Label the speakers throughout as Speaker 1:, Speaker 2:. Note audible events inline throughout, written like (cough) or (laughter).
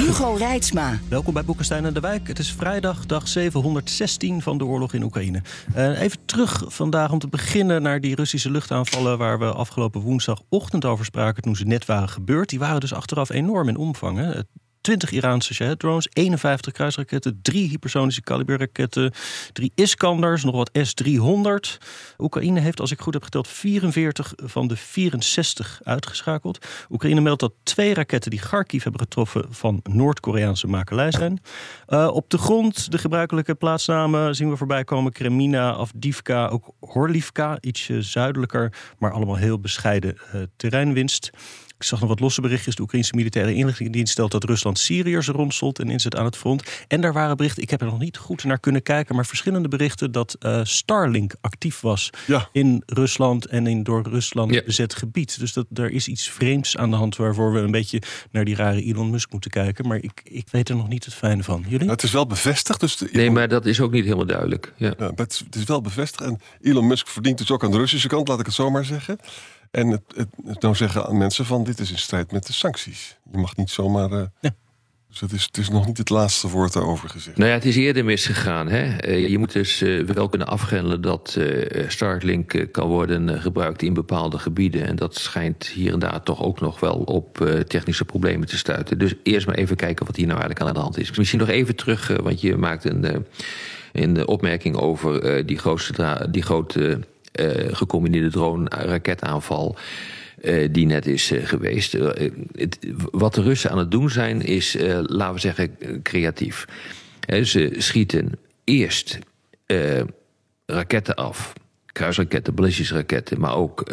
Speaker 1: Hugo Reitsma.
Speaker 2: Welkom bij Boekenstein en de Wijk. Het is vrijdag, dag 716 van de oorlog in Oekraïne. Uh, even terug vandaag om te beginnen naar die Russische luchtaanvallen... waar we afgelopen woensdagochtend over spraken toen ze net waren gebeurd. Die waren dus achteraf enorm in omvang. Hè? 20 Iraanse Shahed-drones, 51 kruisraketten, drie hypersonische kaliberraketten, drie Iskanders, nog wat S-300. Oekraïne heeft, als ik goed heb geteld, 44 van de 64 uitgeschakeld. Oekraïne meldt dat twee raketten die Kharkiv hebben getroffen van Noord-Koreaanse makelij zijn. Uh, op de grond, de gebruikelijke plaatsnamen zien we voorbij komen. Kremina, Avdivka, ook Horlivka, ietsje zuidelijker, maar allemaal heel bescheiden uh, terreinwinst. Ik zag nog wat losse berichtjes. De Oekraïnse militaire inlichtingendienst stelt dat Rusland Syriërs rondselt en inzet aan het front. En daar waren berichten, ik heb er nog niet goed naar kunnen kijken, maar verschillende berichten dat uh, Starlink actief was
Speaker 3: ja.
Speaker 2: in Rusland en in door Rusland ja. bezet gebied. Dus dat er is iets vreemds aan de hand waarvoor we een beetje naar die rare Elon Musk moeten kijken. Maar ik, ik weet er nog niet het fijne van. Jullie?
Speaker 3: Nou, het is wel bevestigd. Dus de,
Speaker 4: nee, maar dat is ook niet helemaal duidelijk. Ja.
Speaker 3: ja het, is, het is wel bevestigd. En Elon Musk verdient dus ook aan de Russische kant, laat ik het zo maar zeggen. En het, het, het nou zeggen aan mensen van dit is in strijd met de sancties. Je mag niet zomaar. Uh,
Speaker 2: ja.
Speaker 3: Dus het is, het is nog niet het laatste woord daarover gezegd.
Speaker 4: Nou ja, het is eerder misgegaan. Hè? Uh, je moet dus uh, wel kunnen afgrendelen dat Starlink kan worden gebruikt in bepaalde gebieden. En dat schijnt hier en daar toch ook nog wel op technische problemen te stuiten. Dus eerst maar even kijken wat hier nou eigenlijk aan de hand is. Misschien nog even terug, want je maakt een, een opmerking over die, grootste die grote gecombineerde drone-raketaanval. Uh, die net is geweest. Het, wat de Russen aan het doen zijn, is, laten we zeggen, creatief. ze schieten eerst raketten af, kruisraketten, ballistische raketten, maar ook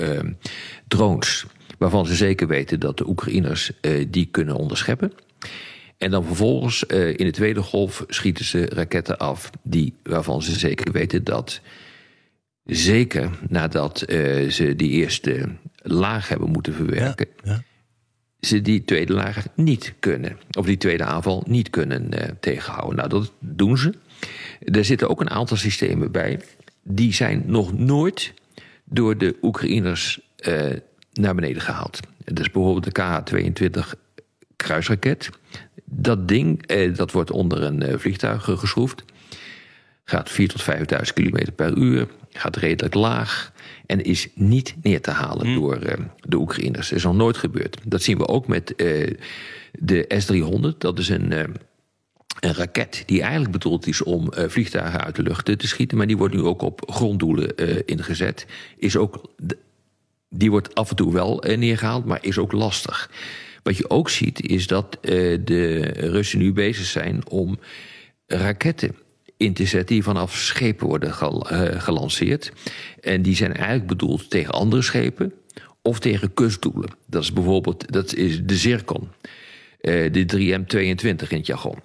Speaker 4: drones. Waarvan ze zeker weten dat de Oekraïners die kunnen onderscheppen. En dan vervolgens in de tweede golf schieten ze raketten af, die, waarvan ze zeker weten dat Zeker nadat uh, ze die eerste laag hebben moeten verwerken.
Speaker 2: Ja, ja.
Speaker 4: Ze die tweede laag niet kunnen. Of die tweede aanval niet kunnen uh, tegenhouden. Nou, dat doen ze. Er zitten ook een aantal systemen bij. Die zijn nog nooit door de Oekraïners uh, naar beneden gehaald. Dat is bijvoorbeeld de KH-22 kruisraket. Dat ding, dat wordt onder een vliegtuig geschroefd. Gaat 4 tot 5000 km per uur gaat redelijk laag en is niet neer te halen door uh, de Oekraïners. Dat is nog nooit gebeurd. Dat zien we ook met uh, de S-300. Dat is een, uh, een raket die eigenlijk bedoeld is om vliegtuigen uit de lucht te schieten... maar die wordt nu ook op gronddoelen ingezet. Is ook, die wordt af en toe wel neergehaald, maar is ook lastig. Wat je ook ziet is dat de Russen nu bezig zijn om raketten in te zetten die vanaf schepen worden uh, gelanceerd. En die zijn eigenlijk bedoeld tegen andere schepen of tegen kustdoelen. Dat is bijvoorbeeld dat is de Zircon, uh, de 3M22 in het jargon.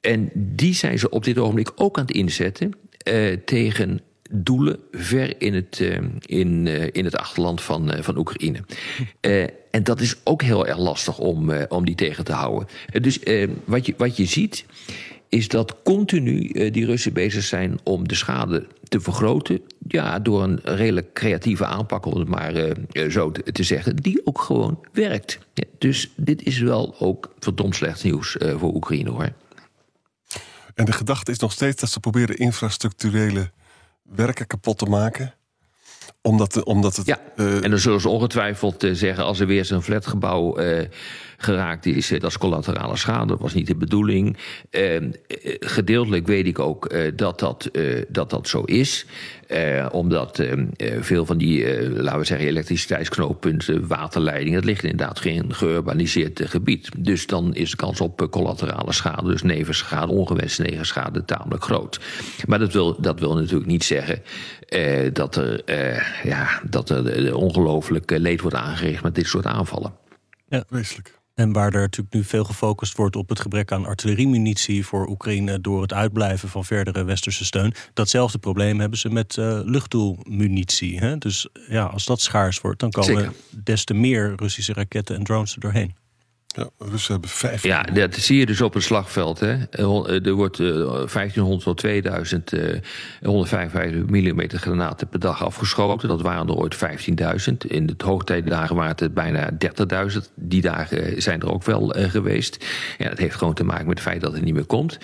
Speaker 4: En die zijn ze op dit ogenblik ook aan het inzetten uh, tegen doelen ver in het, in, in het achterland van, van Oekraïne. en dat is ook heel erg lastig om, om die tegen te houden. dus wat, je, wat je ziet is dat continu uh, die Russen bezig zijn om de schade te vergroten. Ja, door een redelijk creatieve aanpak, om het maar uh, zo te, te, zeggen, die ook gewoon werkt. Ja, dus dit is wel ook verdomd slecht nieuws uh, voor Oekraïne hoor.
Speaker 3: En de gedachte is nog steeds dat ze proberen infrastructurele werken kapot te maken omdat, omdat het.
Speaker 4: Ja, en dan zullen ze ongetwijfeld zeggen: als er weer zo'n flatgebouw geraakt is, dat is collaterale schade. Dat was niet de bedoeling. Ehm, gedeeltelijk weet ik ook dat, dat, dat dat zo is. omdat ehm, veel van die, laten we zeggen, elektriciteitsknooppunten, waterleidingen, dat ligt inderdaad geen geurbaniseerd gebied. Dus dan is de kans op collaterale schade, dus nevenschade, ongewenste nevenschade, tamelijk groot. Maar dat wil, dat wil natuurlijk niet zeggen dat er ja, dat er ongelooflijk leed wordt aangericht met dit soort aanvallen.
Speaker 2: Ja,
Speaker 3: vreselijk.
Speaker 2: En waar er natuurlijk nu veel gefocust wordt op het gebrek aan artilleriemunitie voor Oekraïne door het uitblijven van verdere westerse steun. Datzelfde probleem hebben ze met uh, luchtdoelmunitie. Hè? Dus ja, als dat schaars wordt, dan komen Zeker. des te meer Russische raketten en drones er doorheen.
Speaker 3: Ja, Russen hebben vijf.
Speaker 4: Ja, dat zie je dus op het slagveld. Hè. Er wordt 1500 tot 2000 uh, 155 mm granaten per dag afgeschoten. Dat waren er ooit 15.000. In de hoogtijdagen waren het bijna 30.000. Die dagen zijn er ook wel uh, geweest. Ja, dat heeft gewoon te maken met het feit dat het niet meer komt.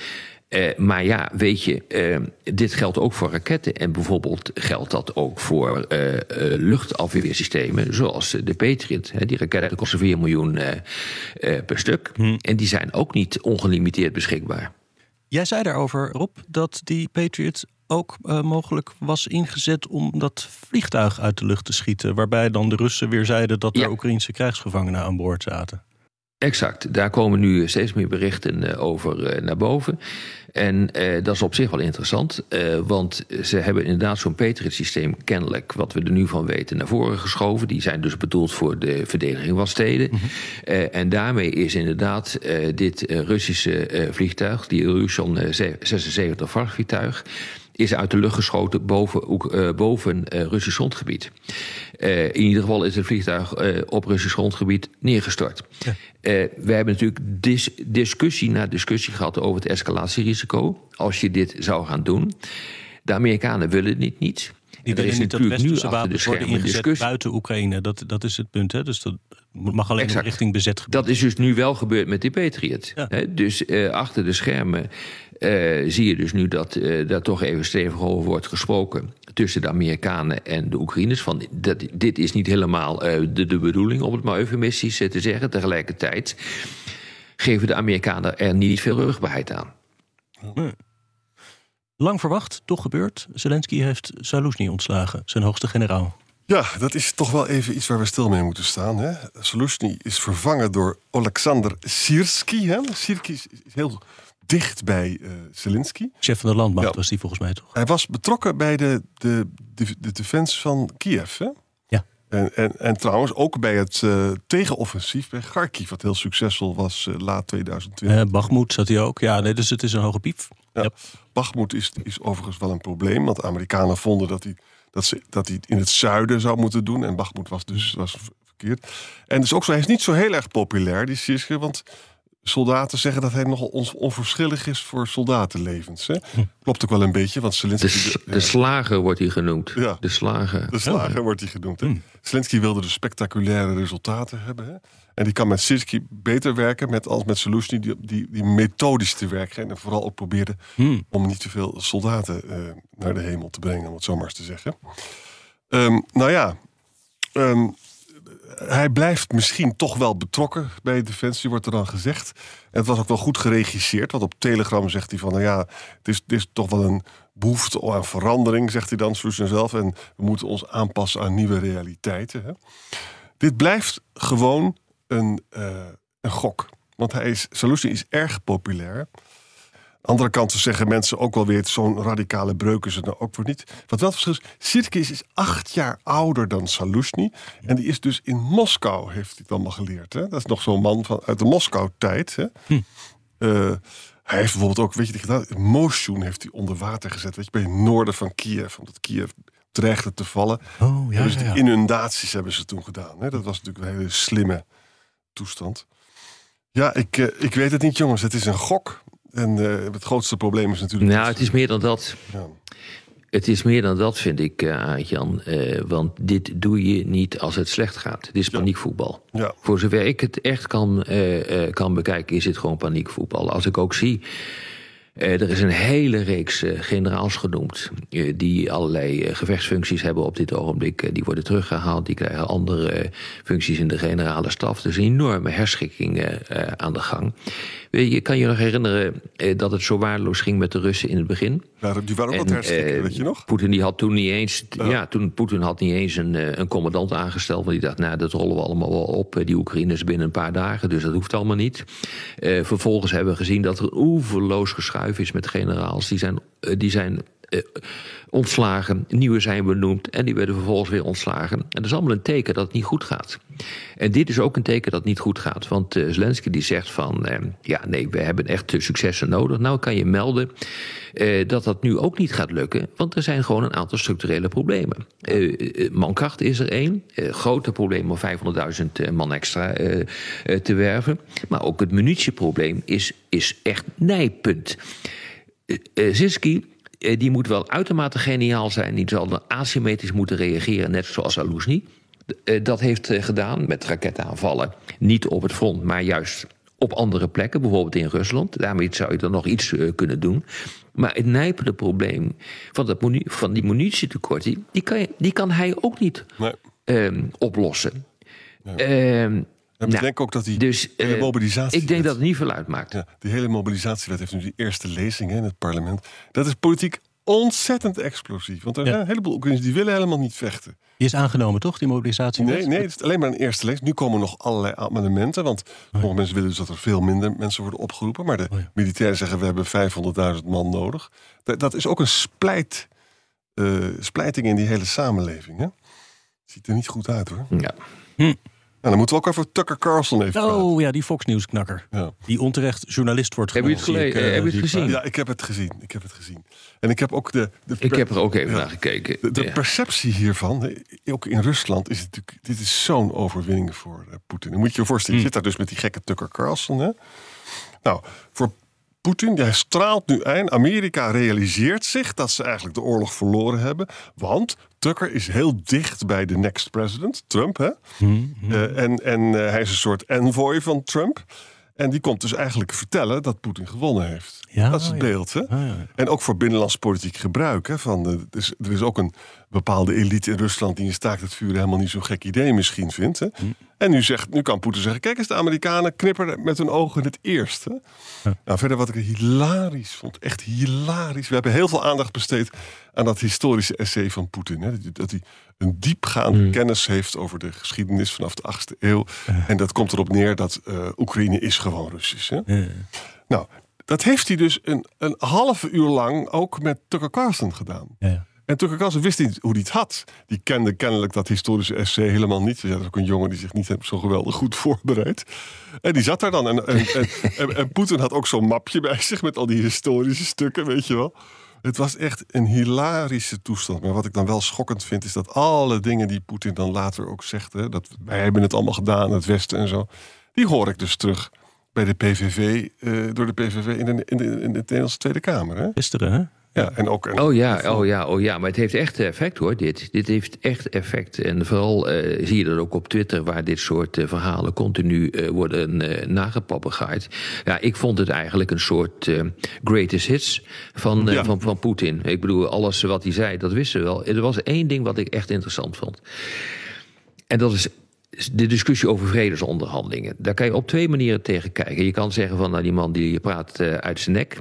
Speaker 4: Uh, maar ja, weet je, uh, dit geldt ook voor raketten. En bijvoorbeeld geldt dat ook voor uh, luchtafweersystemen, zoals de Patriot. Hè, die raketten kosten 4 miljoen per stuk. Hm. En die zijn ook niet ongelimiteerd beschikbaar.
Speaker 2: Jij zei daarover, Rob, dat die Patriot ook mogelijk was ingezet om dat vliegtuig uit de lucht te schieten. Waarbij dan de Russen weer zeiden dat er Oekraïnse krijgsgevangenen aan boord zaten.
Speaker 4: Exact, daar komen nu steeds meer berichten eh, over eh, naar boven. En eh, dat is op zich wel interessant, eh, want ze hebben inderdaad zo'n Patriot-systeem kennelijk, wat we er nu van weten, naar voren geschoven. Die zijn dus bedoeld voor de verdediging van steden. Mm en daarmee is inderdaad dit Russische vliegtuig, die Ilyushin 76 vliegtuig is uit de lucht geschoten boven, uh, boven uh, Russisch grondgebied. Uh, in ieder geval is het vliegtuig op Russisch grondgebied neergestort. Ja. we hebben natuurlijk dis discussie na discussie gehad over het escalatierisico. Als je dit zou gaan doen. De Amerikanen willen dit niet.
Speaker 2: Die er is niet dat westerse wapens worden ingezet buiten Oekraïne. Dat, dat is het punt. Hè? Dus dat mag alleen richting bezet gebied.
Speaker 4: Dat is dus nu wel gebeurd met die Patriot. Ja. Dus uh, achter de schermen uh, zie je dus nu dat uh, daar toch even stevig over wordt gesproken tussen de Amerikanen en de Oekraïners. Van dat, dit is niet helemaal uh, de, de bedoeling, om het maar eufemistisch te zeggen. Tegelijkertijd geven de Amerikanen er niet veel rugbaarheid aan.
Speaker 2: Nee. Lang verwacht, toch gebeurd. Zelensky heeft Saluzny ontslagen, zijn hoogste generaal.
Speaker 3: Ja, dat is toch wel even iets waar we stil mee moeten staan. Hè? is vervangen door Alexander Sirski. Hè? Sirski is heel dicht bij uh, Zelensky.
Speaker 2: Chef van de landmacht was die volgens mij toch?
Speaker 3: Hij was betrokken bij de, de, de, de defense van Kiev. Hè?
Speaker 2: Ja.
Speaker 3: En, en, en trouwens ook bij het uh, tegenoffensief bij Kharkiv, wat heel succesvol was uh, laat 2020.
Speaker 2: Uh, Bagmoed zat hij ook. Ja, nee, dus het is een hoge piep.
Speaker 3: Ja. Yep. Is, is overigens wel een probleem, want de Amerikanen vonden dat hij, dat, ze, dat hij het in het zuiden zou moeten doen. En Bagmoed was dus was verkeerd. En dus ook zo, hij is niet zo heel erg populair, die Sirske, want soldaten zeggen dat hij nogal onverschillig is voor soldatenlevens. Hè? Hm. Klopt ook wel een beetje, want Zelensky...
Speaker 4: De, de slager wordt hij genoemd. Ja, de slager.
Speaker 3: De slager wordt hij genoemd. Hè? Hm. Zelensky wilde dus spectaculaire resultaten hebben. Hè? En die kan met Sirsky beter werken met, als met Soluzny... Die, die, die methodisch te werk ging. En vooral ook probeerde hm. om niet te veel soldaten uh, naar de hemel te brengen... om het zomaar eens te zeggen. Um, nou ja... Um, hij blijft misschien toch wel betrokken bij Defensie, wordt er dan gezegd. En het was ook wel goed geregisseerd, want op Telegram zegt hij van... nou ja, het is, is toch wel een behoefte aan verandering, zegt hij dan, Soesje zelf. En we moeten ons aanpassen aan nieuwe realiteiten. Hè. Dit blijft gewoon een, uh, een gok. Want hij is, Solution is erg populair andere kant zeggen mensen ook wel weer... zo'n radicale breuk is het nou ook voor niet. Wat wel het verschil is, Sirkis is acht jaar ouder dan Salusny. En die is dus in Moskou, heeft hij het allemaal geleerd. Hè? Dat is nog zo'n man van, uit de Moskou-tijd. Hm. Uh, hij heeft bijvoorbeeld ook, weet je, gedaan, Motion heeft hij onder water gezet. Weet je, bij het noorden van Kiev. Omdat Kiev dreigde te vallen.
Speaker 2: Oh, ja, dus
Speaker 3: ja, inundaties hebben ze toen gedaan. Hè? Dat was natuurlijk een hele slimme toestand. Ja, ik, uh, ik weet het niet, jongens. Het is een gok. En uh, het grootste probleem is natuurlijk.
Speaker 4: Nou, het is meer dan dat. Ja. Het is meer dan dat, vind ik, uh, Jan. Uh, want dit doe je niet als het slecht gaat. Het is paniekvoetbal.
Speaker 3: Ja.
Speaker 4: Voor zover ik het echt kan, kan bekijken, is het gewoon paniekvoetbal. Als ik ook zie er is een hele reeks uh, generaals genoemd. Uh, die allerlei gevechtsfuncties hebben op dit ogenblik. die worden teruggehaald. Die krijgen andere functies in de generale staf. Dus een enorme herschikking aan de gang. Je kan je nog herinneren dat het zo waardeloos ging met de Russen in het begin.
Speaker 3: Die waren ook wat herschikken, weet je nog?
Speaker 4: Poetin die had toen niet eens. Ja, toen Poetin had niet eens een, een commandant aangesteld. Want die dacht, nou, dat rollen we allemaal wel op. Die Oekraïners binnen een paar dagen. Dus dat hoeft allemaal niet. vervolgens hebben we gezien dat er oeverloos geschuift is met generaals. Die zijn, eh, die zijn uh, ontslagen, nieuwe zijn benoemd en die werden vervolgens weer ontslagen. En dat is allemaal een teken dat het niet goed gaat. En dit is ook een teken dat het niet goed gaat. Want uh, Zelensky die zegt van, uh, ja nee, we hebben echt successen nodig. Nou kan je melden dat dat nu ook niet gaat lukken. Want er zijn gewoon een aantal structurele problemen. mankracht is er één. grote probleem om 500.000 man extra te werven. Maar ook het munitieprobleem is, is echt nijpunt. Ziski die moet wel uitermate geniaal zijn. Die zal asymmetrisch moeten reageren, net zoals Aluzny. Dat heeft gedaan met raketaanvallen. Niet op het front, maar juist op andere plekken, bijvoorbeeld in Rusland. Daarmee zou je dan nog iets kunnen doen. Maar het nijpende probleem van, dat van die munitietekort, die, die, kan, die kan hij ook niet nee. um, oplossen.
Speaker 3: Nee. Um, en nou, denk ook dat die
Speaker 4: dus,
Speaker 3: hele
Speaker 4: uh,
Speaker 3: mobilisatie.
Speaker 4: Ik denk dat het niet veel uitmaakt.
Speaker 3: Ja, die hele mobilisatiewet heeft nu die eerste lezing hè, in het parlement. Dat is politiek ontzettend explosief. Want er zijn een heleboel Oekraïners die willen helemaal niet vechten.
Speaker 2: Die is aangenomen, toch, die mobilisatie?
Speaker 3: Nee, nee, het is alleen maar een eerste lezing. Nu komen nog allerlei amendementen. Want sommige mensen willen dus dat er veel minder mensen worden opgeroepen. Maar de oh ja. militairen zeggen we hebben 500.000 man nodig. Dat, dat, is ook een splijt, uh, splijting in die hele samenleving. Hè? Ziet er niet goed uit hoor.
Speaker 4: Ja. Hm.
Speaker 3: Nou, dan moeten we ook over Tucker Carlson even
Speaker 2: Oh
Speaker 3: praten.
Speaker 2: ja, die Fox News knakker. Ja. Die onterecht journalist wordt
Speaker 4: Heb je het,
Speaker 2: genoemd.
Speaker 4: gele- uh, heb je het gezien?
Speaker 3: Ja, ik heb het gezien. Ik heb het gezien. En ik heb ook de... de
Speaker 4: ik heb er ook even ja. naar gekeken.
Speaker 3: De, de ja. perceptie hiervan, ook in Rusland, is het natuurlijk... Dit is zo'n overwinning voor uh, Poetin. Dan moet je je voorstellen, je
Speaker 4: Hmm.
Speaker 3: zit daar dus met die gekke Tucker Carlson. Hè? Nou, voor Poetin, hij straalt nu ein. Amerika realiseert zich dat ze eigenlijk de oorlog verloren hebben. Want Tucker is heel dicht bij de next president, Trump. Hè?
Speaker 2: Hmm.
Speaker 3: Uh, en en uh, hij is een soort envoy van Trump. En die komt dus eigenlijk vertellen dat Poetin gewonnen heeft.
Speaker 2: Ja,
Speaker 3: dat is het
Speaker 2: ja.
Speaker 3: beeld. Hè?
Speaker 2: Ah, ja.
Speaker 3: En ook voor binnenlands politiek gebruik. Hè? Van, uh, dus, er is ook een bepaalde elite in Rusland die een staakt het vuur helemaal niet zo'n gek idee misschien vindt. Hè?
Speaker 2: Hm.
Speaker 3: En nu, zegt, nu kan Poetin zeggen: kijk eens, de Amerikanen knipperen met hun ogen het eerst. Hè?
Speaker 2: Ja.
Speaker 3: Nou, verder wat ik hilarisch vond, echt hilarisch. We hebben heel veel aandacht besteed aan dat historische essay van Poetin. Hè? Dat hij een diepgaande
Speaker 4: Hmm.
Speaker 3: kennis heeft over de geschiedenis vanaf de 8e eeuw. En dat komt erop neer dat uh, Oekraïne is gewoon Russisch. Hè? Nou, dat heeft hij dus een, een half uur lang ook met Tucker Carlson gedaan.
Speaker 2: Ja.
Speaker 3: En Carlson wist niet hoe hij het had. Die kende kennelijk dat historische essay helemaal niet. Ja, dat ook een jongen die zich niet zo geweldig goed voorbereid. En die zat daar dan. En, Poetin had ook zo'n mapje bij zich met al die historische stukken, weet je wel. Het was echt een hilarische toestand. Maar wat ik dan wel schokkend vind, is dat alle dingen die Poetin dan later ook zegt, hè, dat wij hebben het allemaal gedaan, het Westen en zo, die hoor ik dus terug bij de PVV, uh, door de PVV in de, in de, in de Nederlandse Tweede Kamer. Hè?
Speaker 2: Gisteren, hè?
Speaker 3: Ja, en ook,
Speaker 4: oh ja, oh ja, oh ja, maar het heeft echt effect hoor, dit. Dit heeft echt effect. En vooral uh, zie je dat ook op Twitter, waar dit soort uh, verhalen continu uh, worden uh, nagepapegaaid. Ja, ik vond het eigenlijk een soort greatest hits van, ja. van, van Poetin. Ik bedoel, alles wat hij zei, dat wisten we wel. Er was één ding wat ik echt interessant vond. En dat is de discussie over vredesonderhandelingen. Daar kan je op twee manieren tegen kijken. Je kan zeggen van, nou, die man die praat uit zijn nek.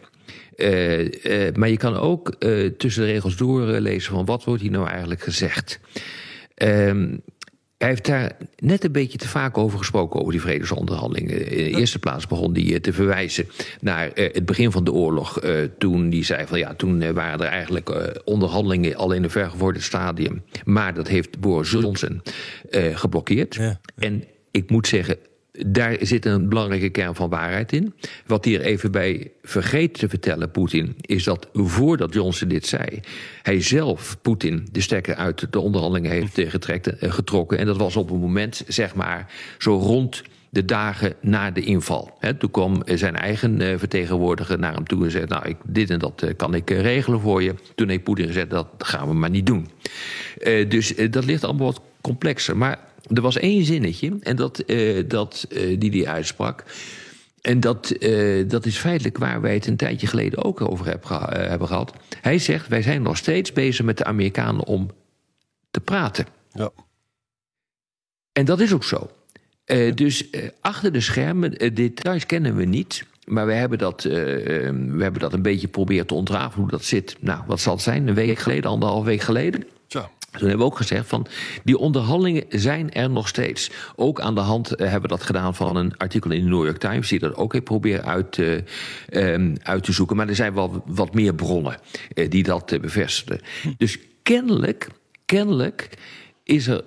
Speaker 4: Uh, uh, maar je kan ook uh, tussen de regels door lezen van wat wordt hier nou eigenlijk gezegd. Ehm, hij heeft daar net een beetje te vaak over gesproken, over die vredesonderhandelingen. In de eerste plaats begon hij te verwijzen naar het begin van de oorlog. toen hij zei van ja, toen waren er eigenlijk onderhandelingen al in een vergevorderd stadium. Maar dat heeft Boris Johnson geblokkeerd. Ja. En ik moet zeggen, daar zit een belangrijke kern van waarheid in. Wat hij er even bij vergeet te vertellen, Poetin, is dat voordat Johnson dit zei, hij zelf, Poetin, de stekker uit de onderhandelingen heeft (laughs) getrekt, getrokken. En dat was op een moment, zeg maar, zo rond de dagen na de inval. He, toen kwam zijn eigen uh, vertegenwoordiger naar hem toe en zei: Nou, ik, dit en dat uh, kan ik regelen voor je. Toen heeft Poetin gezegd: Dat gaan we maar niet doen. dus dat ligt allemaal wat complexer. Maar er was één zinnetje, en dat, uh, dat, uh, die hij uitsprak. En dat, uh, dat is feitelijk waar wij het een tijdje geleden ook over heb geha hebben gehad. Hij zegt: Wij zijn nog steeds bezig met de Amerikanen om te praten.
Speaker 3: Ja.
Speaker 4: En dat is ook zo. dus achter de schermen, details kennen we niet. Maar we hebben, dat, we hebben dat een beetje proberen te ontrafelen hoe dat zit. Nou, wat zal het zijn? Een week geleden, anderhalf week geleden? Toen hebben we ook gezegd van die onderhandelingen zijn er nog steeds. Ook aan de hand eh, hebben we dat gedaan van een artikel in de New York Times, die dat ook heeft proberen uit, uh, um, uit te zoeken. Maar er zijn wel wat meer bronnen uh, die dat bevestigen. Dus kennelijk, kennelijk is er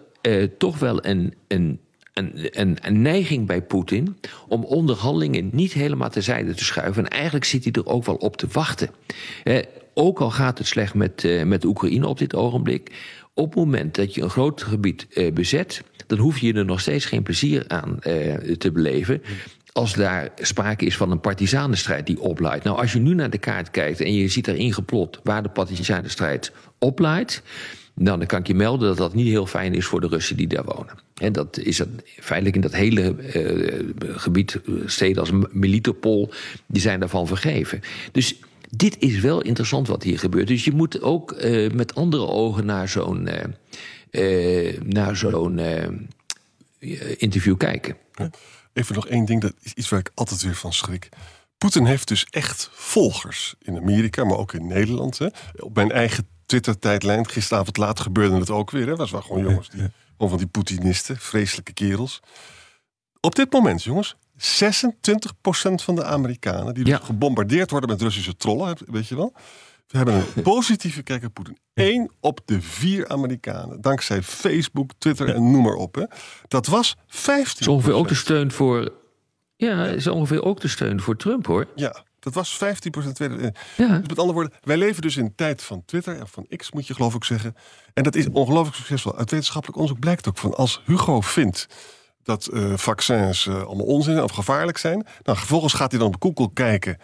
Speaker 4: toch wel een, een een, neiging bij Poetin om onderhandelingen niet helemaal terzijde te schuiven. En eigenlijk zit hij er ook wel op te wachten. Eh, ook al gaat het slecht met, uh, met Oekraïne op dit ogenblik. Op het moment dat je een groot gebied uh, bezet, dan hoef je er nog steeds geen plezier aan te beleven als daar sprake is van een partisanenstrijd die oplaait. Nou, als je nu naar de kaart kijkt en je ziet erin geplot waar de partisanenstrijd oplaait. Dan kan ik je melden dat dat niet heel fijn is voor de Russen die daar wonen. En dat is het, feitelijk in dat hele gebied, steden als Melitopol, die zijn daarvan vergeven. Dus dit is wel interessant wat hier gebeurt. Dus je moet ook uh, met andere ogen naar zo'n naar zo'n interview kijken.
Speaker 3: Even nog één ding, dat is iets waar ik altijd weer van schrik. Poetin heeft dus echt volgers in Amerika, maar ook in Nederland. Hè. Op mijn eigen Twitter-tijdlijn, gisteravond laat gebeurde het ook weer. Hè. Dat waren gewoon jongens, die, gewoon van die Poetinisten, vreselijke kerels. Op dit moment, jongens, 26% van de Amerikanen die dus ja. gebombardeerd worden met Russische trollen, weet je wel. We hebben een (laughs) positieve kijk op Poetin. Eén op de vier Amerikanen, dankzij Facebook, Twitter en noem maar op. Hè. Dat was 15.
Speaker 4: Is ongeveer ook de steun voor. Ja, is ongeveer ook de steun voor Trump hoor.
Speaker 3: Ja, dat was 15% tweede. Ja. Dus met andere woorden, wij leven dus in de tijd van Twitter en van X, moet je geloof ik zeggen. En dat is ongelooflijk succesvol. Uit wetenschappelijk onderzoek blijkt ook van als Hugo vindt dat uh, vaccins uh, allemaal onzin of gevaarlijk zijn. Nou, vervolgens gaat hij dan op Google kijken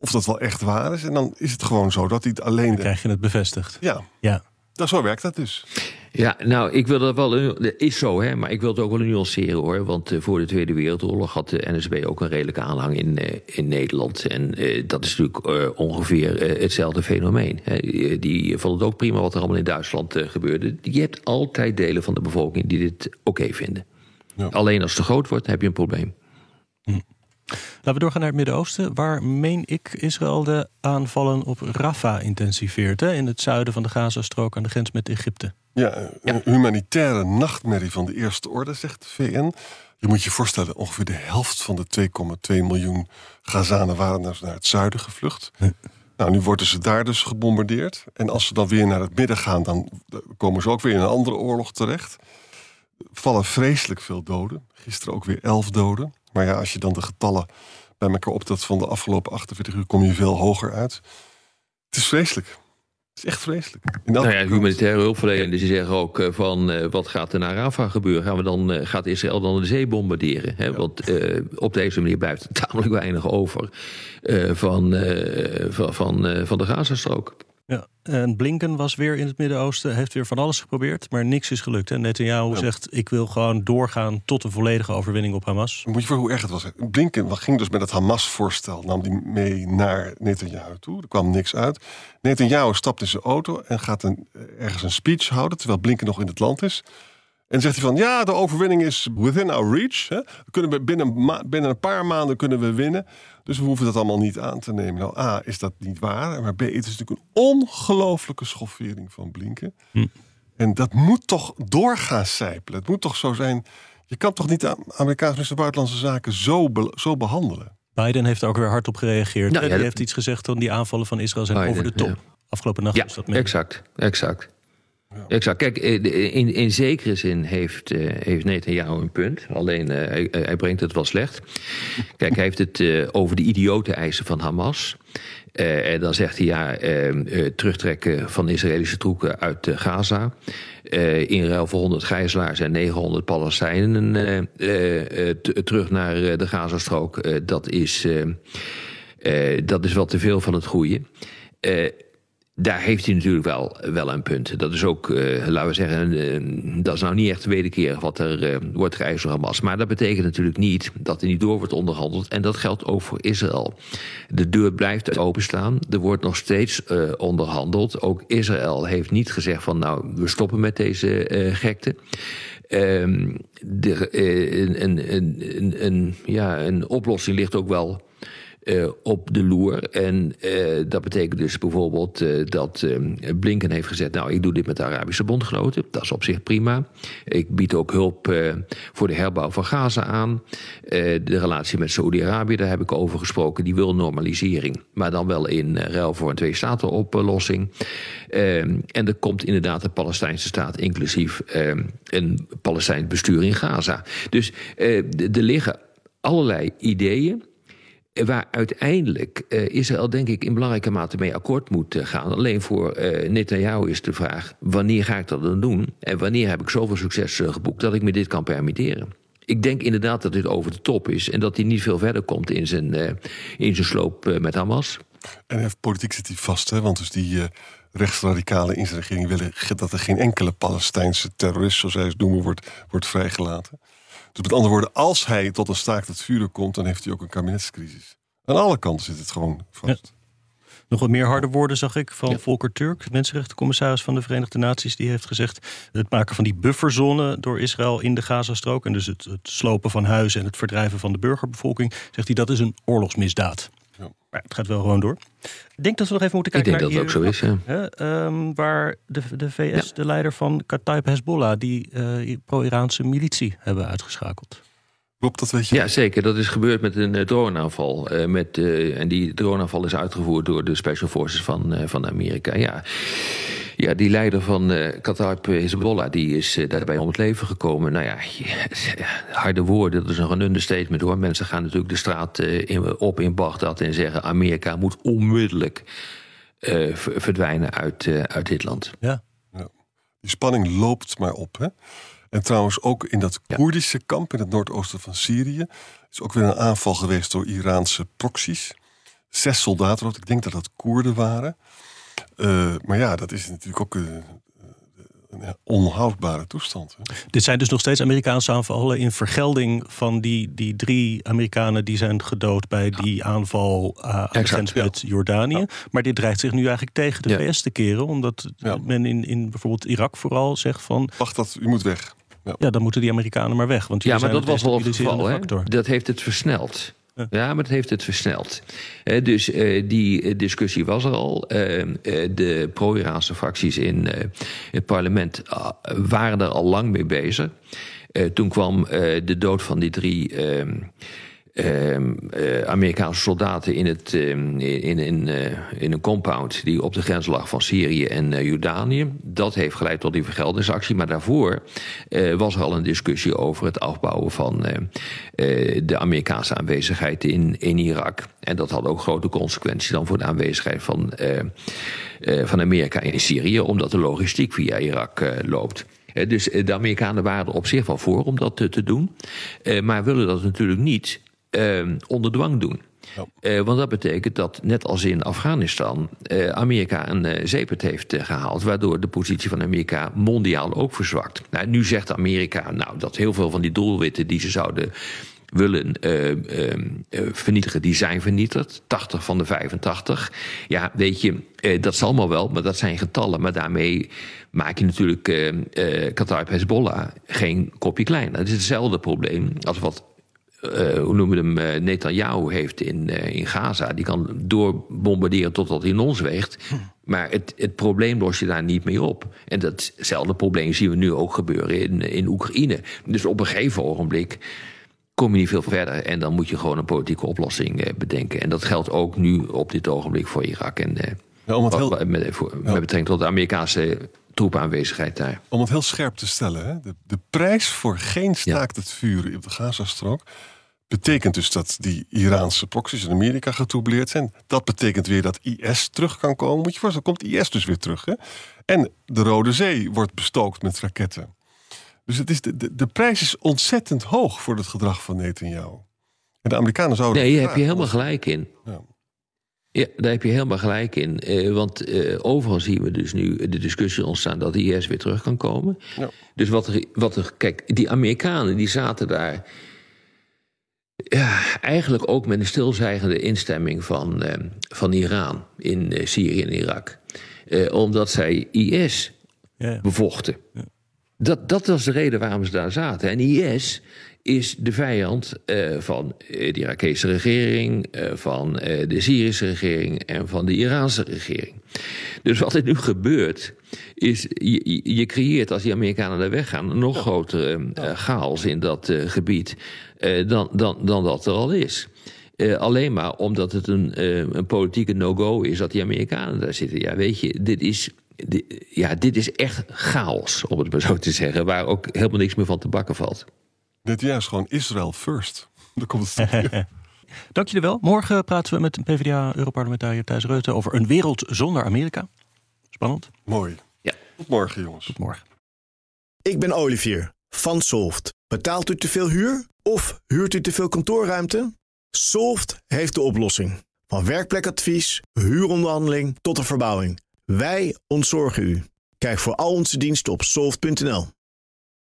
Speaker 3: of dat wel echt waar is. En dan is het gewoon zo dat hij het alleen. Dan
Speaker 2: krijg je het bevestigd.
Speaker 3: Ja.
Speaker 2: ja.
Speaker 3: Dat, zo werkt dat dus.
Speaker 4: Ja, nou, ik wil dat wel. Dat is zo, hè, maar ik wil het ook wel nuanceren hoor. Want uh, voor de Tweede Wereldoorlog had de NSB ook een redelijke aanhang in, uh, in Nederland. En uh, dat is natuurlijk ongeveer hetzelfde fenomeen. Hè. Die vond het ook prima wat er allemaal in Duitsland gebeurde. Je hebt altijd delen van de bevolking die dit oké okay vinden. Ja. Alleen als het te groot wordt, heb je een probleem.
Speaker 2: Hm. Laten we doorgaan naar het Midden-Oosten, waar, meen ik, Israël de aanvallen op Rafah intensiveert. Hè? In het zuiden van de Gazastrook aan de grens met Egypte.
Speaker 3: Ja, een humanitaire nachtmerrie van de eerste orde, zegt de VN. Je moet je voorstellen, ongeveer de helft van de 2,2 miljoen Gazanen waren naar het zuiden gevlucht. Nou, nu worden ze daar dus gebombardeerd. En als ze dan weer naar het midden gaan, dan komen ze ook weer in een andere oorlog terecht. Vallen vreselijk veel doden. Gisteren ook weer elf doden. Maar ja, als je dan de getallen bij elkaar optelt van de afgelopen 48 uur, kom je veel hoger uit. Het is vreselijk. Het is echt vreselijk.
Speaker 4: Nou ja, humanitaire hulpverleners die zeggen ook uh, van uh, wat gaat er naar Rafah gebeuren? Gaan we dan, uh, gaat Israël dan de zee bombarderen? Hè? Ja. Want op deze manier blijft er (laughs) tamelijk weinig over van, van, van, van de Gazastrook.
Speaker 2: Ja, en Blinken was weer in het Midden-Oosten, heeft weer van alles geprobeerd, maar niks is gelukt. En Netanyahu ja. zegt: Ik wil gewoon doorgaan tot een volledige overwinning op Hamas.
Speaker 3: Moet je voor hoe erg het was. Blinken ging dus met het Hamas-voorstel, nam die mee naar Netanyahu toe. Er kwam niks uit. Netanyahu stapt in zijn auto en gaat een, ergens een speech houden, terwijl Blinken nog in het land is. En zegt hij van ja, de overwinning is within our reach. Hè? We kunnen we binnen, binnen een paar maanden kunnen we winnen. Dus we hoeven dat allemaal niet aan te nemen. Nou, A, is dat niet waar. Maar B, het is natuurlijk een ongelofelijke schoffering van Blinken. Hm. En dat moet toch doorgaan sijpelen. Het moet toch zo zijn. Je kan toch niet de Amerikaanse minister Buitenlandse Zaken zo, be zo behandelen?
Speaker 2: Biden heeft er ook weer hard op gereageerd. Nou, ja, Hij heeft iets gezegd van die aanvallen van Israël zijn Biden, over de top. Ja. Afgelopen nacht
Speaker 4: ja,
Speaker 2: is dat mee.
Speaker 4: Exact, exact. Exact. Kijk, in, in zekere zin heeft, uh, heeft een punt. Alleen uh, hij, brengt het wel slecht. Kijk, hij heeft het over de idiote eisen van Hamas. en dan zegt hij ja, terugtrekken van Israëlische troepen uit Gaza. in ruil voor 100 gijzelaars en 900 Palestijnen terug naar de Gazastrook. dat, is, dat is wel te veel van het goede daar heeft hij natuurlijk wel, wel een punt. Dat is ook, uh, laten we zeggen, dat is nou niet echt de wederkerig wat er uh, wordt geëist door Hamas. Maar dat betekent natuurlijk niet dat er niet door wordt onderhandeld. En dat geldt ook voor Israël. De deur blijft openstaan. Er wordt nog steeds onderhandeld. Ook Israël heeft niet gezegd van nou, we stoppen met deze gekte. Ehm, de, ja, een oplossing ligt ook wel uh, op de loer. En uh, dat betekent dus bijvoorbeeld uh, dat Blinken heeft gezegd... nou, ik doe dit met de Arabische bondgenoten. Dat is op zich prima. Ik bied ook hulp voor de herbouw van Gaza aan. de relatie met Saoedi-Arabië, daar heb ik over gesproken. Die wil normalisering, maar dan wel in ruil voor een twee-staten-oplossing. en er komt inderdaad een Palestijnse staat... inclusief een Palestijns bestuur in Gaza. Dus er liggen allerlei ideeën waar uiteindelijk uh, Israël denk ik in belangrijke mate mee akkoord moet uh, gaan. Alleen voor uh, Netanyahu is de vraag, wanneer ga ik dat dan doen? En wanneer heb ik zoveel succes geboekt dat ik me dit kan permitteren? Ik denk inderdaad dat dit over de top is en dat hij niet veel verder komt in zijn, in zijn sloop met Hamas.
Speaker 3: En heeft politiek zit hij vast, hè? want dus die rechtsradicalen in zijn regering willen dat er geen enkele Palestijnse terrorist, zoals hij het noemen, wordt, wordt vrijgelaten. Dus met andere woorden, als hij tot een staakt het vuren komt, dan heeft hij ook een kabinetscrisis. Aan alle kanten zit het gewoon vast.
Speaker 2: Nog wat meer harde woorden zag ik van Volker Turk, mensenrechtencommissaris van de Verenigde Naties. Die heeft gezegd: het maken van die bufferzone door Israël in de Gazastrook. En dus het, het slopen van huizen en het verdrijven van de burgerbevolking. Zegt hij dat is een oorlogsmisdaad. Maar het gaat wel gewoon door. Ik denk dat we nog even moeten kijken
Speaker 4: naar... Ik denk dat het ook zo is,
Speaker 2: ja. Hè, waar de, de VS, de leider van Kataib Hezbollah... die uh, pro-Iraanse militie hebben uitgeschakeld.
Speaker 3: Klopt dat, weet je?
Speaker 4: Ja, zeker. Dat is gebeurd met een uh, droneaanval. Uh, met, en die droneaanval is uitgevoerd door de Special Forces van, van Amerika. Ja. Ja, die leider van uh, Qatar Hezbollah die is uh, daarbij om het leven gekomen. Nou ja, harde woorden, dat is nog een understatement hoor. Mensen gaan natuurlijk de straat uh, in, op in Bagdad en zeggen... Amerika moet onmiddellijk verdwijnen uit, uit dit land.
Speaker 2: Ja. ja.
Speaker 3: Die spanning loopt maar op, hè? En trouwens ook in dat Koerdische kamp in het noordoosten van Syrië... is ook weer een aanval geweest door Iraanse proxies. Zes soldaten, ik denk dat dat Koerden waren... Uh, maar ja, dat is natuurlijk ook uh, een onhoudbare toestand. Hè?
Speaker 2: Dit zijn dus nog steeds Amerikaanse aanvallen in vergelding van die, die drie Amerikanen die zijn gedood bij die aanval uh, aan de grens met Jordanië. Maar dit dreigt zich nu eigenlijk tegen de VS te keren, omdat men in, in bijvoorbeeld Irak vooral zegt van.
Speaker 3: Wacht, dat, u moet weg.
Speaker 2: Ja. dan moeten die Amerikanen maar weg. Want
Speaker 4: ja, maar dat was wel het geval. Dat heeft het versneld. Ja, maar het heeft het versneld. dus uh, die eh, discussie was er al. De pro-Iraanse fracties in het parlement waren er al lang mee bezig. toen kwam de dood van die drie eh, Amerikaanse soldaten in, het, ehm, in, in, uh, in een compound die op de grens lag van Syrië en uh, Jordanië. Dat heeft geleid tot die vergeldingsactie. Maar daarvoor was er al een discussie over het afbouwen van de Amerikaanse aanwezigheid in, in Irak. En dat had ook grote consequenties dan voor de aanwezigheid van, van Amerika in Syrië, omdat de logistiek via Irak loopt. Dus de Amerikanen waren er op zich wel voor om dat te, te doen. maar willen dat natuurlijk niet uh, onder dwang doen. Uh, want dat betekent dat, net als in Afghanistan, uh, Amerika een uh, zeepert heeft gehaald, waardoor de positie van Amerika mondiaal ook verzwakt. Nou, nu zegt Amerika nou, dat heel veel van die doelwitten die ze zouden willen ehm, vernietigen, die zijn vernietigd. 80 van de 85. Ja, weet je, dat zal allemaal wel, maar dat zijn getallen. Maar daarmee maak je natuurlijk Qatar Hezbollah geen kopje kleiner. Het is hetzelfde probleem als wat uh, hoe noemen we hem, uh, Netanyahu heeft in, uh, in Gaza. Die kan doorbombarderen totdat hij in ons weegt. Maar het, het probleem los je daar niet mee op. En datzelfde probleem zien we nu ook gebeuren in, in Oekraïne. Dus op een gegeven ogenblik kom je niet veel verder. En dan moet je gewoon een politieke oplossing bedenken. En dat geldt ook nu op dit ogenblik voor Irak. En ja, om het heel... met, met, met betrekking tot de Amerikaanse troepaanwezigheid daar.
Speaker 3: Om het heel scherp te stellen, hè? De, de prijs voor geen staakt het vuren op de Gazastrook betekent dus dat die Iraanse proxies in Amerika getroubleerd zijn. Dat betekent weer dat IS terug kan komen. Moet je voorstellen, komt IS dus weer terug. Hè? En de Rode Zee wordt bestookt met raketten. Dus het is de, de, de prijs is ontzettend hoog voor het gedrag van Netanyahu. En de Amerikanen zouden.
Speaker 4: Nee, daar heb je helemaal gelijk in. Ja. Ja, daar heb je helemaal gelijk in. Uh, want uh, overal zien we dus nu de discussie ontstaan dat de IS weer terug kan komen. Ja. Dus wat er, wat er. Kijk, die Amerikanen die zaten daar. Ja, eigenlijk ook met een stilzwijgende instemming van, uh, van Iran in Syrië en Irak. omdat zij IS ja. bevochten. Ja. Dat, dat was de reden waarom ze daar zaten. En IS is de vijand uh, van de Irakese regering, uh, van de Syrische regering en van de Iraanse regering. Dus wat er nu gebeurt, is je, je creëert als die Amerikanen daar weggaan een nog ja. grotere chaos in dat gebied dan, dan, dan dat er al is. alleen maar omdat het een, een politieke no-go is dat die Amerikanen daar zitten. Ja, weet je, dit is ja, dit is echt chaos, om het maar zo te zeggen, waar ook helemaal niks meer van te bakken valt.
Speaker 3: Dit jaar is gewoon Israël first. (laughs) Daar komt het (laughs)
Speaker 2: Dank jullie wel. Morgen praten we met PvdA-europarlementariër Thijs Reuten over een wereld zonder Amerika. Spannend.
Speaker 3: Mooi.
Speaker 4: Ja.
Speaker 3: Tot morgen, jongens.
Speaker 2: Tot morgen.
Speaker 5: Ik ben Olivier van Solft. Betaalt u te veel huur of huurt u te veel kantoorruimte? Solft heeft de oplossing. Van werkplekadvies, huuronderhandeling tot de verbouwing. Wij ontzorgen u. Kijk voor al onze diensten op soft.nl.